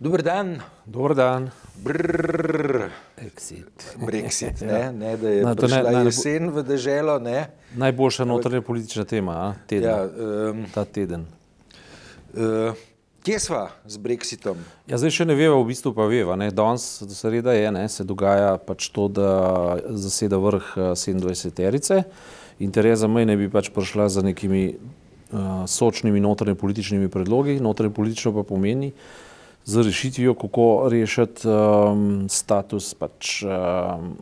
Dober dan. Dobar dan. Brrr. Exit. Brexit, ne? ne, da je to ne- prišla ne- jesen v deželo. Ne? Najboljša notranja politična tema a, tedna, Ja, ja. um, ta teden. uh, kje sva z Brexitom? Ja, zdaj še ne veva, v bistvu pa veva. ne. Danes, sreda je, ne, se dogaja pač to, da zaseda vrh eh, 27-terice in Tereza May ne bi pač prišla za nekimi uh, sočnimi notranje političnimi predlogi. Notranje politično pa pomeni z rešitvijo, kako rešiti um, status pač, um,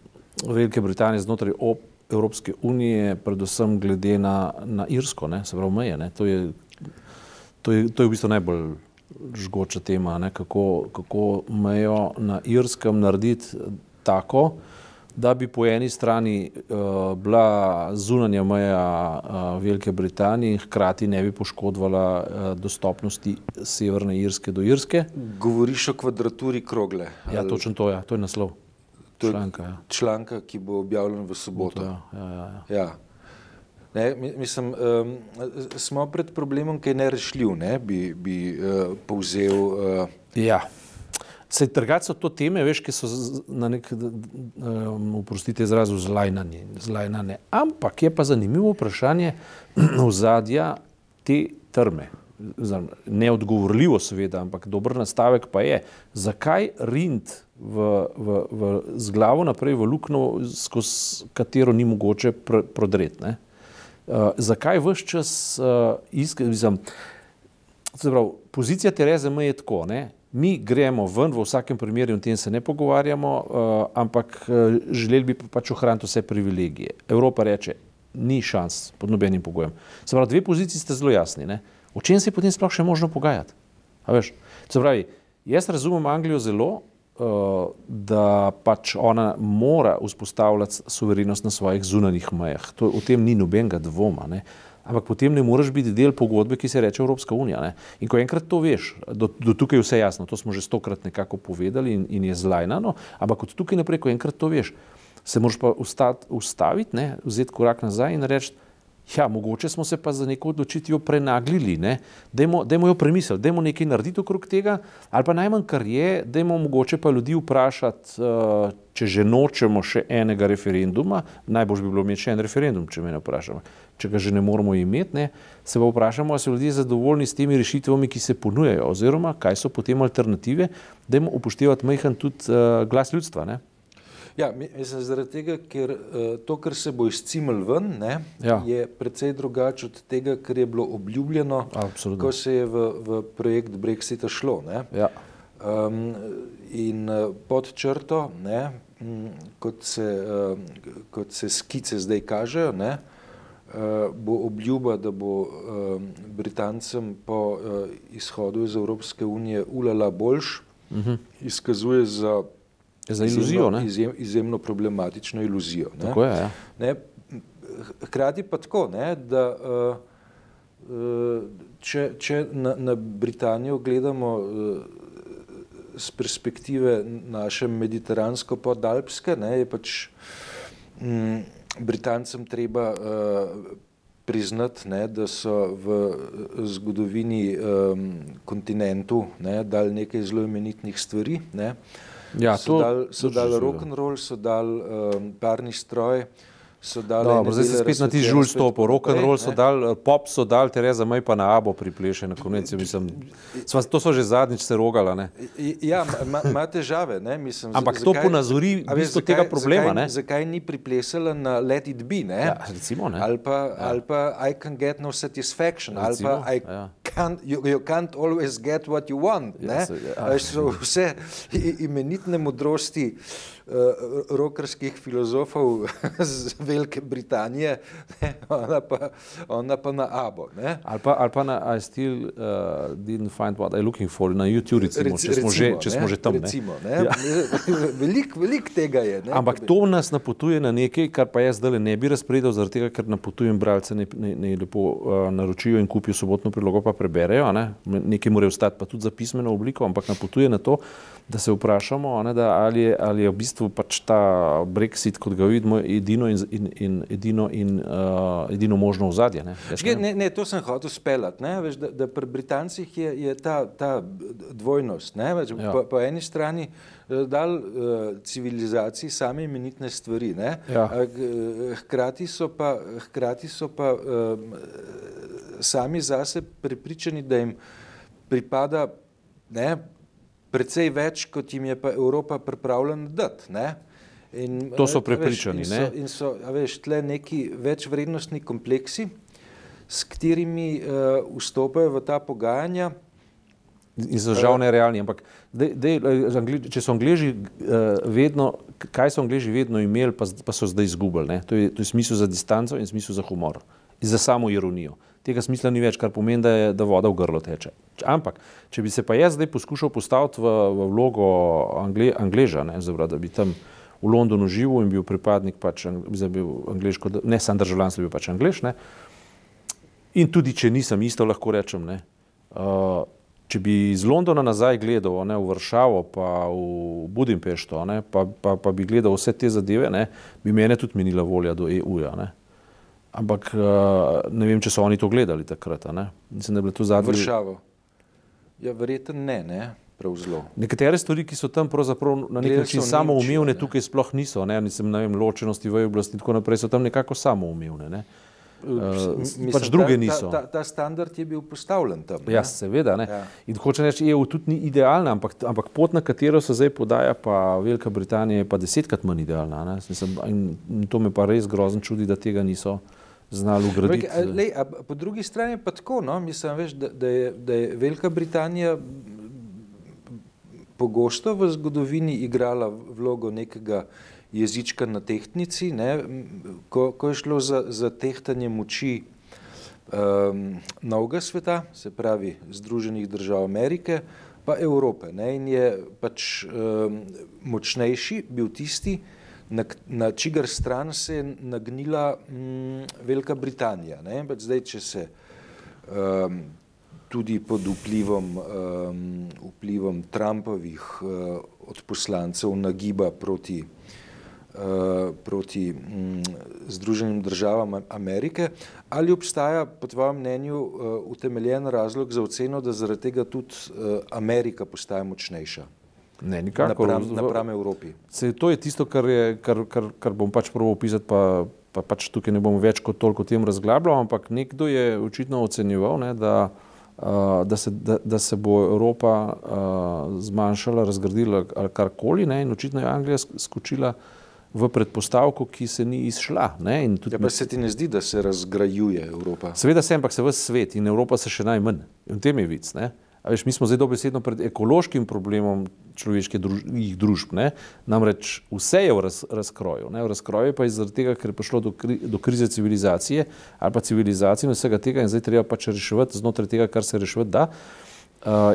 Velike Britanije znotraj op- Evropske unije, predvsem glede na, na Irsko, ne, se pravi meje. Ne. To je To je, to je v bistvu najbolj žgoča tema, ne? kako, kako mejo na Irskem narediti tako, da bi po eni strani uh, bila zunanja meja uh, Velike Britanije in hkrati ne bi poškodovala uh, dostopnosti Severne Irske do Irske. Govoriš o kvadraturi krogle. Ja, točno to je, to je naslov To je- članka. Ja. Članka, ki bo objavljen v soboto. Ja, ja, ja, ja. Ja. Ne, mi- mislim, um, smo pred problemom, ki je nerešljiv, ne, bi, bi uh, povzel. Uh, Ja. Se trgač so to teme, veš, ki so na nek, um, oprostite izrazu, zlajnane, zlajnane. Ampak je pa zanimivo vprašanje ozadja te trme. Neodgovorljivo seveda, ampak dober nastavek pa je, zakaj rind v, v, v, z glavo naprej v luknjo, skozi katero ni mogoče pr, prodreti. ne? Uh, zakaj vse čas uh, pravi, pozicija Tereze May je tako, ne? Mi gremo ven, v vsakem primeru in o tem se ne pogovarjamo, uh, ampak uh, želeli bi pa pač ohraniti vse privilegije. Evropa reče, ni šans pod nobenim pogojem. Se pravi, dve poziciji ste zelo jasni. Ne? O čem se je potem sploh še možno pogajati? Se pravi, jaz razumem Anglijo zelo, uh, da pač ona mora vzpostavljati suverenost na svojih zunanjih mejah. To, o tem ni nobenega dvoma. Ne? Ampak potem ne moreš biti del pogodbe, ki se reče Evropska unija. Ne? In ko enkrat to veš, do, do tukaj je vse jasno, to smo že stokrat nekako povedali in, in je zlajnano, ampak od tukaj naprej, ko enkrat to veš, se moraš pa ustati, ustaviti, ne? vzeti korak nazaj in reči, ja, mogoče smo se pa za neko odločitvijo prenaglili, ne? dajmo, dajmo jo premisliti, dajmo nekaj narediti okrog tega, ali pa najmanj kar je, dajmo mogoče pa ljudi vprašati, uh, če že nočemo še enega referenduma, najbolj bi bilo imeti še en referendum, če me ne vprašamo. Če ga že ne moramo imeti, ne, se pa vprašamo, ali so ljudje zadovoljni s temi rešitvami, ki se ponujajo, oziroma kaj so potem alternative, da jim upoštevati majhen tudi uh, glas ljudstva. Ne. Ja, mi- mislim, zaradi tega, ker uh, to, kar se bo izcimil ven, ne, Ja. je precej drugače od tega, kar je bilo obljubljeno, Absolutno. ko se je v, v projekt Brexita šlo. Ne. Ja. Um, in uh, pod črto, ne, kot, se, uh, kot se skice zdaj kažejo, ne, uh, bo obljuba, da bo um, Britancem po uh, izhodu iz Evropske unije ulala boljš, uh -huh. izkazuje za, Za iluzijo, ne? izjem, izjemno problematično iluzijo. Ne. Tako je. Ja. Ne, hkrati pa tako, ne, da uh, uh, če, če na, na Britanijo gledamo uh, z perspektive naše mediteransko-podalpske, ne, je pač um, Britancem treba uh, priznati, ne, da so v eh, zgodovini um, kontinentu ne, dali nekaj zelo imenitnih stvari. Ne. Ja, so to- dali so dal rock and roll, so dali um, parni stroj. Dobro, zdaj se spet na ti žulj spet stopo, rock and roll so dal, pop so dal, Tereza May pa na abo pripleše na konvenci. Mislim, sva, to so že zadnjič se rogala. Ne? Ja, ima- ima težave. Ne? Mislim, Ampak to ponazori a bistvo tega problema, Zakaj, ne? zakaj ni priplesala na Let it be? Ne? Ja, recimo, ne. Ali, pa, ali pa I can get no satisfaction, Recimo, ali pa I ja. Can't, you, you can't always get what you want. Ja, se- ja. A veš, so vse imenitne modrosti uh, rokerskih filozofov z Velike Britanije, ne? ona, pa, ona pa na abo. Ne? Ali pa, ali pa na I still uh, didn't find what I'm looking for na YouTube, recimo, Rec- če, smo že, recimo, če ne, smo že tam. Ne? Recimo, ne. Ja. Veliko velik tega je. Ne, Ampak to nas napotuje na nekaj, kar pa jaz zdaj ne bi razpredal, zaradi tega, ker napotujem bralce, ne, ne, ne lepo uh, naročijo in kupijo sobotno prilogo, pa preberejo. Ne? Nekaj morajo ostati, pa tudi za pismeno obliko, ampak napotuje na to, da se vprašamo, ne, da ali, je, ali je v bistvu bistvu pač ta Brexit, kot ga vidimo, edino in, in, in, edino, in uh, edino možno ozadje. Ne? Ne, ne, ne, to sem hotel speljati. Da, da pri Britancih je, je ta, ta dvojnost. Več, ja. po, po eni strani dal uh, civilizaciji same imenitne stvari, ja. hkrati so pa, hkrati so pa uh, sami zase prepričani, da jim pripada ne, precej več, kot jim je pa Evropa pripravljena dati. In, to so prepričani. Veš, in so, in so veš, tle neki večvrednostni kompleksi, s katerimi uh, vstopajo v ta pogajanja. In so žal nerealni, ampak dej, dej, če so Angleži uh, vedno, kaj so Angleži vedno imeli, pa, pa so zdaj izgubili. To je, to je smisel za distanco in smisel za humor. In za samo ironijo tega smisla ni več, kar pomeni, da, je, da voda v grlo teče. Ampak, če bi se pa jaz zdaj poskušal postaviti v, v vlogo Angle, Angleža, ne, zavra, da bi tam v Londonu živel in bil pripadnik, pač, bil angliško, ne sam državljan, bil pač Anglež. Ne, in tudi, če nisem, isto lahko rečem. Ne, uh, če bi iz Londona nazaj gledal ne, v Vršavo, pa v Budimpešto, ne, pa, pa, pa bi gledal vse te zadeve, ne, bi mene tudi menila volja do EU-ja. Ampak uh, ne vem, če so oni to gledali takrat. Mislim, da je bilo to zadnje. Vršavo. Ja, verjetno ne, ne. Nekatere stvari, ki so tam na nek način samoumevne, tukaj sploh niso. Ne? Nisem, ne vem, ločenosti v oblasti in tako naprej so tam nekako samoumevne. Ne? Uh, pač druge ta, niso. Ta, ta, ta standard je bil postavljen tam. Ja, seveda. Ja. In hoče reči, EU tudi ni idealna, ampak, ampak pot, na katero se zdaj podaja, pa Velika Britanija, je pa desetkrat manj idealna. Mislim, in, in to me pa res grozno čudi, da tega niso znali ugraditi. Lej, a, po drugi strani pa tako, no? mislim, veš, da, da, je, da je Velika Britanija pogosto v zgodovini igrala vlogo nekega jezička na tehtnici, ne? ko, ko je šlo za, za tehtanje moči um, novega sveta, se pravi Združenih držav Amerike, pa Evrope. Ne? In je pač um, močnejši bil tisti, na, na čigar stran se je nagnila mm, Velika Britanija. Ne? Zdaj, če se um, tudi pod vplivom, um, vplivom Trumpovih uh, odposlancev nagiba proti, uh, proti um, Združenim državam Amerike, ali obstaja po tvojem mnenju uh, utemeljen razlog za oceno, da zaradi tega tudi uh, Amerika postaja močnejša? Ne, nikakor. Napram, napram Evropi. Se, to je tisto, kar, je, kar, kar, kar bom pač prvo opisati, pa, pa pač tukaj ne bom več kot toliko o tem razglabljal, ampak nekdo je očitno ocenjeval, ne, da, uh, da, se, da, da se bo Evropa uh, zmanjšala, razgradila ali karkoli ne, in očitno je Anglija skočila v predpostavko, ki se ni izšla. Ne, ja, pa se ti ne zdi, da se razgrajuje Evropa? Seveda se, ampak se v svet in Evropa se še najmanj. In v tem je vic. Ne. Veš, mi smo zdaj dobesedno pred ekološkim problemom človeških druž družb. Ne? Namreč vse je v raz razkroju. Ne? V razkroju pa je zaradi tega, ker je prišlo do, kri do krize civilizacije ali pa civilizacije in vsega tega in zdaj treba pač reševati znotraj tega, kar se reševati da. Uh,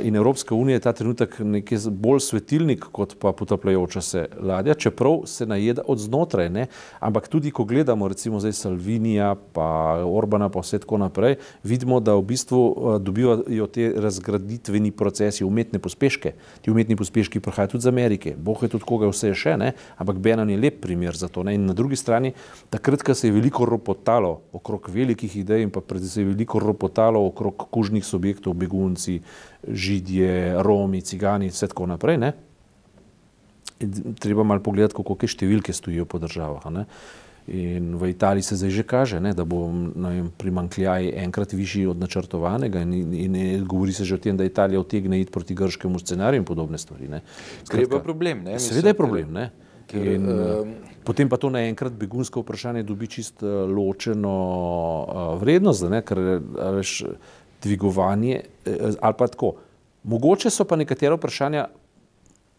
in Evropska unija je ta trenutek nekaj bolj svetilnik kot pa potapljajoča se ladja, čeprav se najeda od znotraj. Ne? Ampak tudi, ko gledamo recimo zdaj Salvinija, pa Orbana, pa vse tako naprej, vidimo, da v bistvu uh, dobivajo te razgraditveni procesi umetne pospeške. Ti umetni pospeški prihajajo tudi iz Amerike, boh je tudi koga vse še, ne? ampak Benan je lep primer za to. Ne? In na drugi strani, takrat, ko se je veliko ropotalo okrog velikih idej in pa predvsem veliko ropotalo okrog kužnih subjektov, begunci, židje, romi, cigani in tako naprej. Ne? Treba malo pogledati, kako te številke stojijo po državah. Ne? In v Italiji se zdaj že kaže, ne, da bo primankljaj enkrat višji od načrtovanega, in, in, in govori se že o tem, da Italija otegne iti proti grškemu scenariju in podobne stvari. Treba problem. Seveda je problem. Ne? Ker, in, um, potem pa to naenkrat begunsko vprašanje dobi čist uh, ločeno vrednost, ne, ker veš, dvigovanje, eh, ali pa tako. Mogoče so pa nekatera vprašanja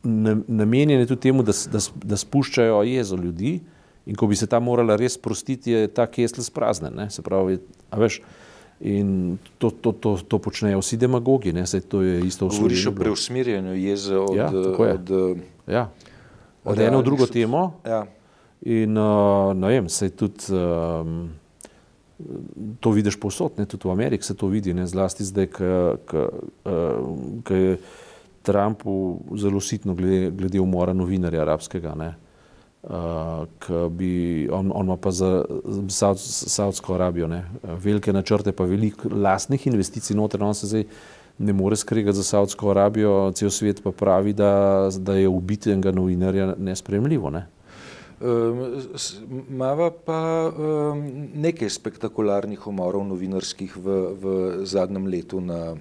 namenjene tudi temu, da, da, da spuščajo jezo ljudi, in ko bi se ta morala res sprostiti, je ta kesl spraznen. Se pravi, a veš. In to, to, to, to počnejo vsi demagogi, ne se to je isto v Sloveniji. Govoriš o preusmerjanju jeze od, ja, od, ja. od eno v drugo temo. Ja. In uh, ne vem, se tudi. Um, to vidiš posod, ne? tudi v Ameriki se to vidi, ne? zlasti zdaj, ko je Trumpu zelo sitno glede, glede umora novinarja arabskega. Ne? Uh, bi, on, on ima pa za Saud, Saudsko Arabijo ne, velike načrte, pa veliko lastnih investicij noter. On se zdaj ne more skregati za Saudsko Arabijo, cel svet pa pravi, da, da je ubiti enega novinarja nespremljivo. Ne. Mava pa nekaj spektakularnih umorov novinarskih v, v zadnjem letu na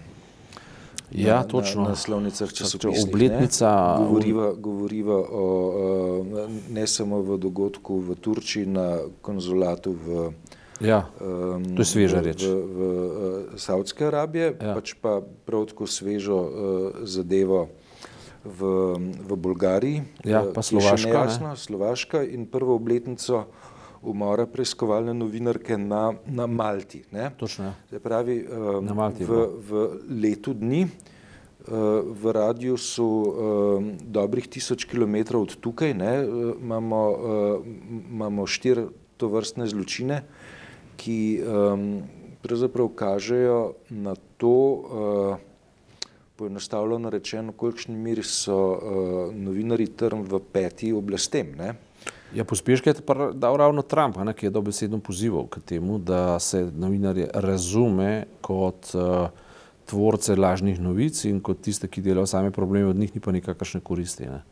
Ja, na, točno. Na, na slovnicah časopisnih. Obletnica. Govoriva, govoriva o, ne samo v dogodku v Turčiji, na konzulatu v. Ja, um, to je sveža reč. V, v, v Saudske Arabije, ja. pač pa prav tako svežo uh, zadevo v, v Bolgariji. Ja, pa Slovaška. Nejasno, Slovaška in prvo obletnico umora preiskovalne novinarke na, na Malti. Ne? Točno. Se pravi, um, na Malti, v, v letu dni uh, v radiusu um, dobrih tisoč kilometrov od tukaj ne, imamo, uh, imamo štiri tovrstne zločine, ki um, pravzaprav kažejo na to, uh, poenostavljeno rečeno, v kolikšni miri so uh, novinari trn v peti oblastem. Ne? Ja, pospeške je dal ravno Trump, ne, ki je dobesedno pozival k temu, da se novinarje razume kot uh, tvorce lažnih novic in kot tiste, ki delajo same probleme, od njih ni pa nikakršne koristi. Ne.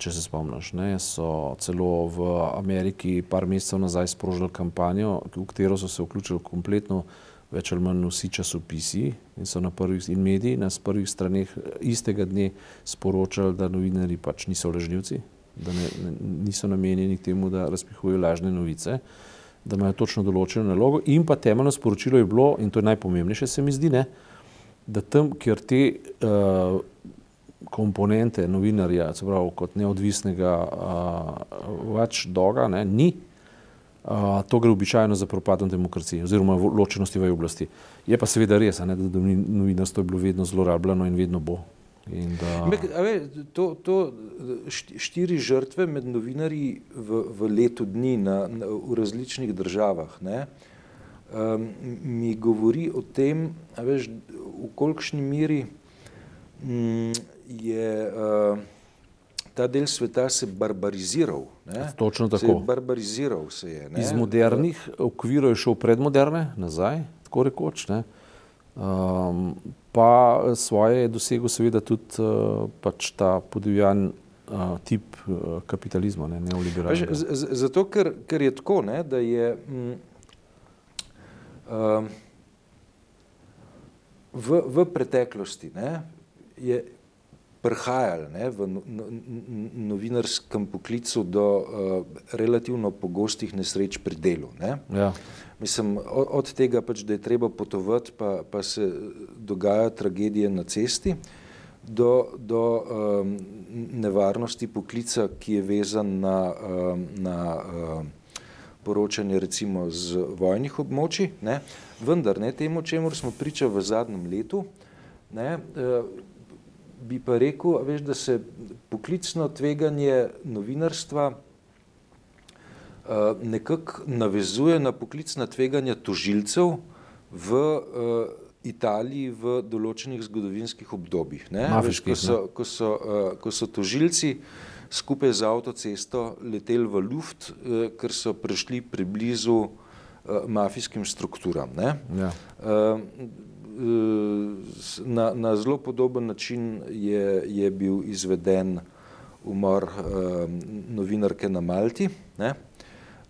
Če se spomniš, ne, so celo v Ameriki par mesecev nazaj sprožili kampanjo, v katero so se vključili kompletno več ali manj vsi časopisi in so na prvih in mediji na prvih straneh istega dne sporočali, da novinari pač niso lažnivci, da ne, ne, niso namenjeni temu, da razpihujejo lažne novice, da imajo točno določeno nalogo. In pa temeljno sporočilo je bilo, in to je najpomembnejše, se mi zdi, ne, da tam, kjer te uh, komponente novinarja, se pravi kot neodvisnega uh, watchdoga, ne, ni, uh, to gre običajno za propadom demokracije oziroma ločenosti v oblasti. Je pa seveda res, ne, da novinarstvo je bilo vedno zlorabljeno in vedno bo. Da... Ve, to, to štiri žrtve med novinarji v, v letu dni na, na, v različnih državah ne, um, mi govori o tem, veš, v kolikšni miri m, je uh, ta del sveta se barbariziral. Ne. Točno tako. Se barbariziral se je. Ne. Iz modernih okvirov je šel predmoderne nazaj, tako rekoč. Ne. Um, pa svoje je dosegel seveda tudi uh, pač ta podivjan uh, tip uh, kapitalizma, ne, neoliberalnega. Zato, ker, ker je tako, ne, da je m, uh, v, v preteklosti ne, je prihajal ne, v no, no, novinarskem poklicu do uh, relativno pogostih nesreč pri delu. Ne. Ja. Mislim, od tega, pač, da je treba potovati, pa, pa se dogaja tragedije na cesti, do, do um, nevarnosti poklica, ki je vezan na, um, na um, poročanje recimo z vojnih območij. Ne. Vendar ne temu, čemu smo priča v zadnjem letu, ne, uh, bi pa rekel, veš, da se poklicno tveganje novinarstva Eh, nekako navezuje na poklicna tveganja tožilcev v uh, Italiji v določenih zgodovinskih obdobjih. Veš, ko, so, ko, so, uh, ko so tožilci skupaj z avtocesto leteli v luft, uh, ker so prišli preblizu uh, mafijskim strukturam. Ja. Na, na zelo podoben način je, je bil izveden umor uh, novinarke na Malti. Ne?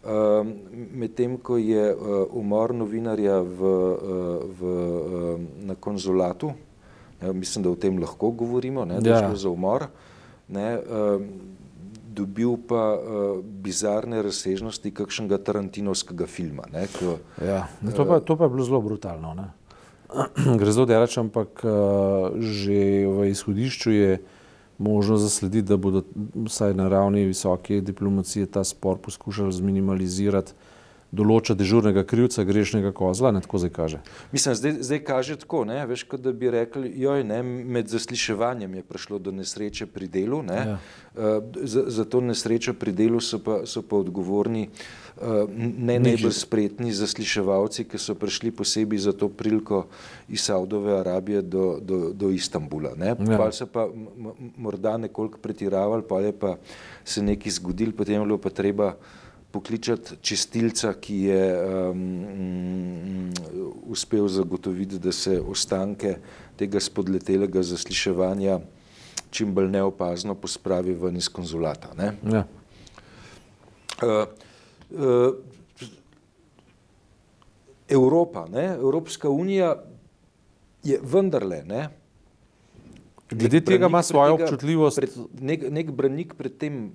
Ehm, medtem ko je uh, umor novinarja v, uh, v, uh, na konzulatu, ne, mislim, da o tem lahko govorimo, ne, da je šlo za umor, ne, uh, dobil pa uh, bizarne razsežnosti kakšnega tarantinovskega filma. Ne, ko, ja, to, pa, to pa je bilo zelo brutalno. Ne. Gre zelo delač, ampak uh, že v izhodišču je možno zaslediti, da bodo vsaj na ravni visoke diplomacije ta spor poskušali zminimalizirati, določa dežurnega krivca, grešnega kozla, ne tako zdaj kaže. Mislim, zdaj, zdaj kaže tako, ne, veš, kot da bi rekli, joj, ne, med zasliševanjem je prišlo do nesreče pri delu, ne, Ja. uh, za, za to nesrečo pri delu so pa, so pa odgovorni uh, ne najbolj spretni zasliševalci, ki so prišli posebej za to priliko iz Saudove Arabije do, do, do Istanbula. Ne. Ja. Pa so pa morda nekoliko pretiravali, pa je pa se nekaj zgodil, potem je bilo pa treba pokličati čistilca, ki je um, uspel zagotoviti, da se ostanke tega spodletelega zasliševanja čim bolj neopazno pospravi ven iz konzulata. Ne? Ja. Uh, uh, Evropa, ne? Evropska unija je vendarle ne? Glede tega ima svojo občutljivost. Pred, nek, nek branik pred tem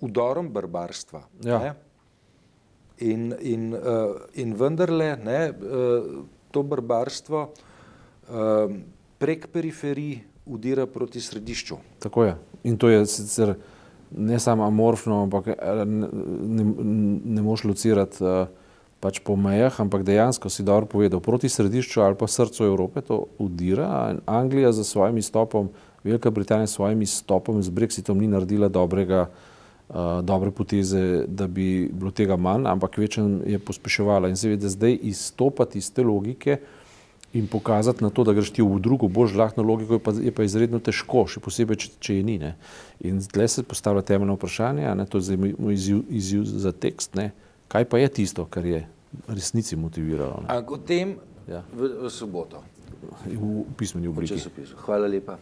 udorom barbarstva. Ja. Ne? In, in, uh, in vendarle ne, uh, to barbarstvo uh, prek periferij udira proti središču. Tako je. In to je sicer ne samo amorfno, ampak ne, ne, ne moš locirati uh, pač po mejah, ampak dejansko si dobro povedal, proti središču ali pa srcu Evrope to udira. Anglija za svojim izstopom, Velika Britanija s svojim izstopom z Brexitom ni naredila dobrega, uh, dobre poteze, da bi bilo tega manj, ampak večjem je pospeševala. In seveda zdaj izstopati iz te logike in pokazati na to, da greš ti v drugo, bolj žlahno logiko, je pa, je pa izredno težko, še posebej, če, če je ni. Ne. In tle se postavlja temeljno vprašanje, a ne, to je zdaj moj izziv, izziv za tekst, ne. kaj pa je tisto, kar je resnici motiviralo. Ampak o tem Ja. v, v soboto v, pismeni obliki. Hvala lepa.